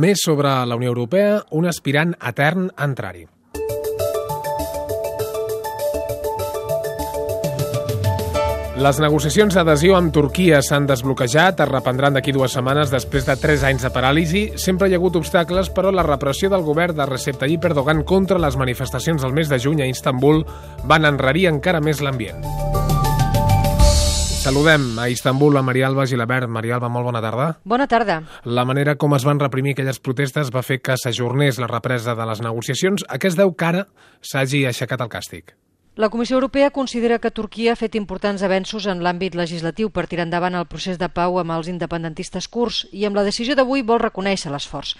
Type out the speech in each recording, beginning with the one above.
Més sobre la Unió Europea, un aspirant etern a entrar-hi. Les negociacions d'adhesió amb Turquia s'han desbloquejat, es reprendran d'aquí dues setmanes després de tres anys de paràlisi. Sempre hi ha hagut obstacles, però la repressió del govern de Recep Tayyip Erdogan contra les manifestacions del mes de juny a Istanbul van enrarir encara més l'ambient. Saludem a Istanbul a Maria Alba Gilabert. Maria Alba, molt bona tarda. Bona tarda. La manera com es van reprimir aquelles protestes va fer que s'ajornés la represa de les negociacions. A què es deu que ara s'hagi aixecat el càstig? La Comissió Europea considera que Turquia ha fet importants avenços en l'àmbit legislatiu per tirar endavant el procés de pau amb els independentistes kurds i amb la decisió d'avui vol reconèixer l'esforç.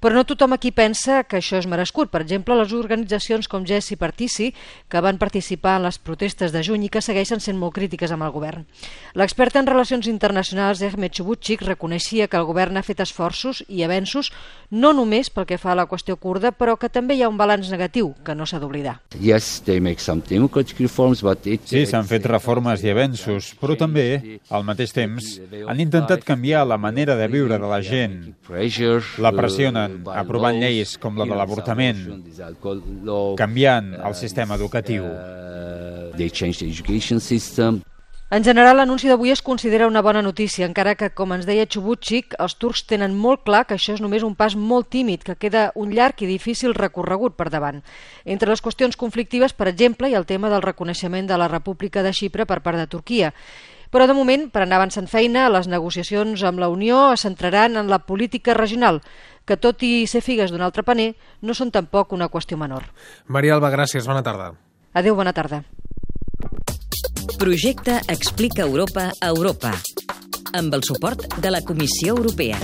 Però no tothom aquí pensa que això és merescut. Per exemple, les organitzacions com GES i Partici, que van participar en les protestes de juny i que segueixen sent molt crítiques amb el govern. L'expert en relacions internacionals, Ehmed Chubutchik, reconeixia que el govern ha fet esforços i avenços no només pel que fa a la qüestió kurda, però que també hi ha un balanç negatiu que no s'ha d'oblidar. Yes, they make some democratic reforms, but it... Sí, s'han fet reformes i avenços, però també, al mateix temps, han intentat canviar la manera de viure de la gent. La pressionen aprovant lleis com la de l'avortament, canviant el sistema educatiu. En general, l'anunci d'avui es considera una bona notícia, encara que, com ens deia Chubutxik, els turcs tenen molt clar que això és només un pas molt tímid, que queda un llarg i difícil recorregut per davant. Entre les qüestions conflictives, per exemple, hi ha el tema del reconeixement de la República de Xipre per part de Turquia. Però de moment, per anar avançant feina, les negociacions amb la Unió es centraran en la política regional, que tot i ser figues d'un altre paner, no són tampoc una qüestió menor. Maria Alba, gràcies. Bona tarda. Adéu, bona tarda. Projecte Explica Europa a Europa amb el suport de la Comissió Europea.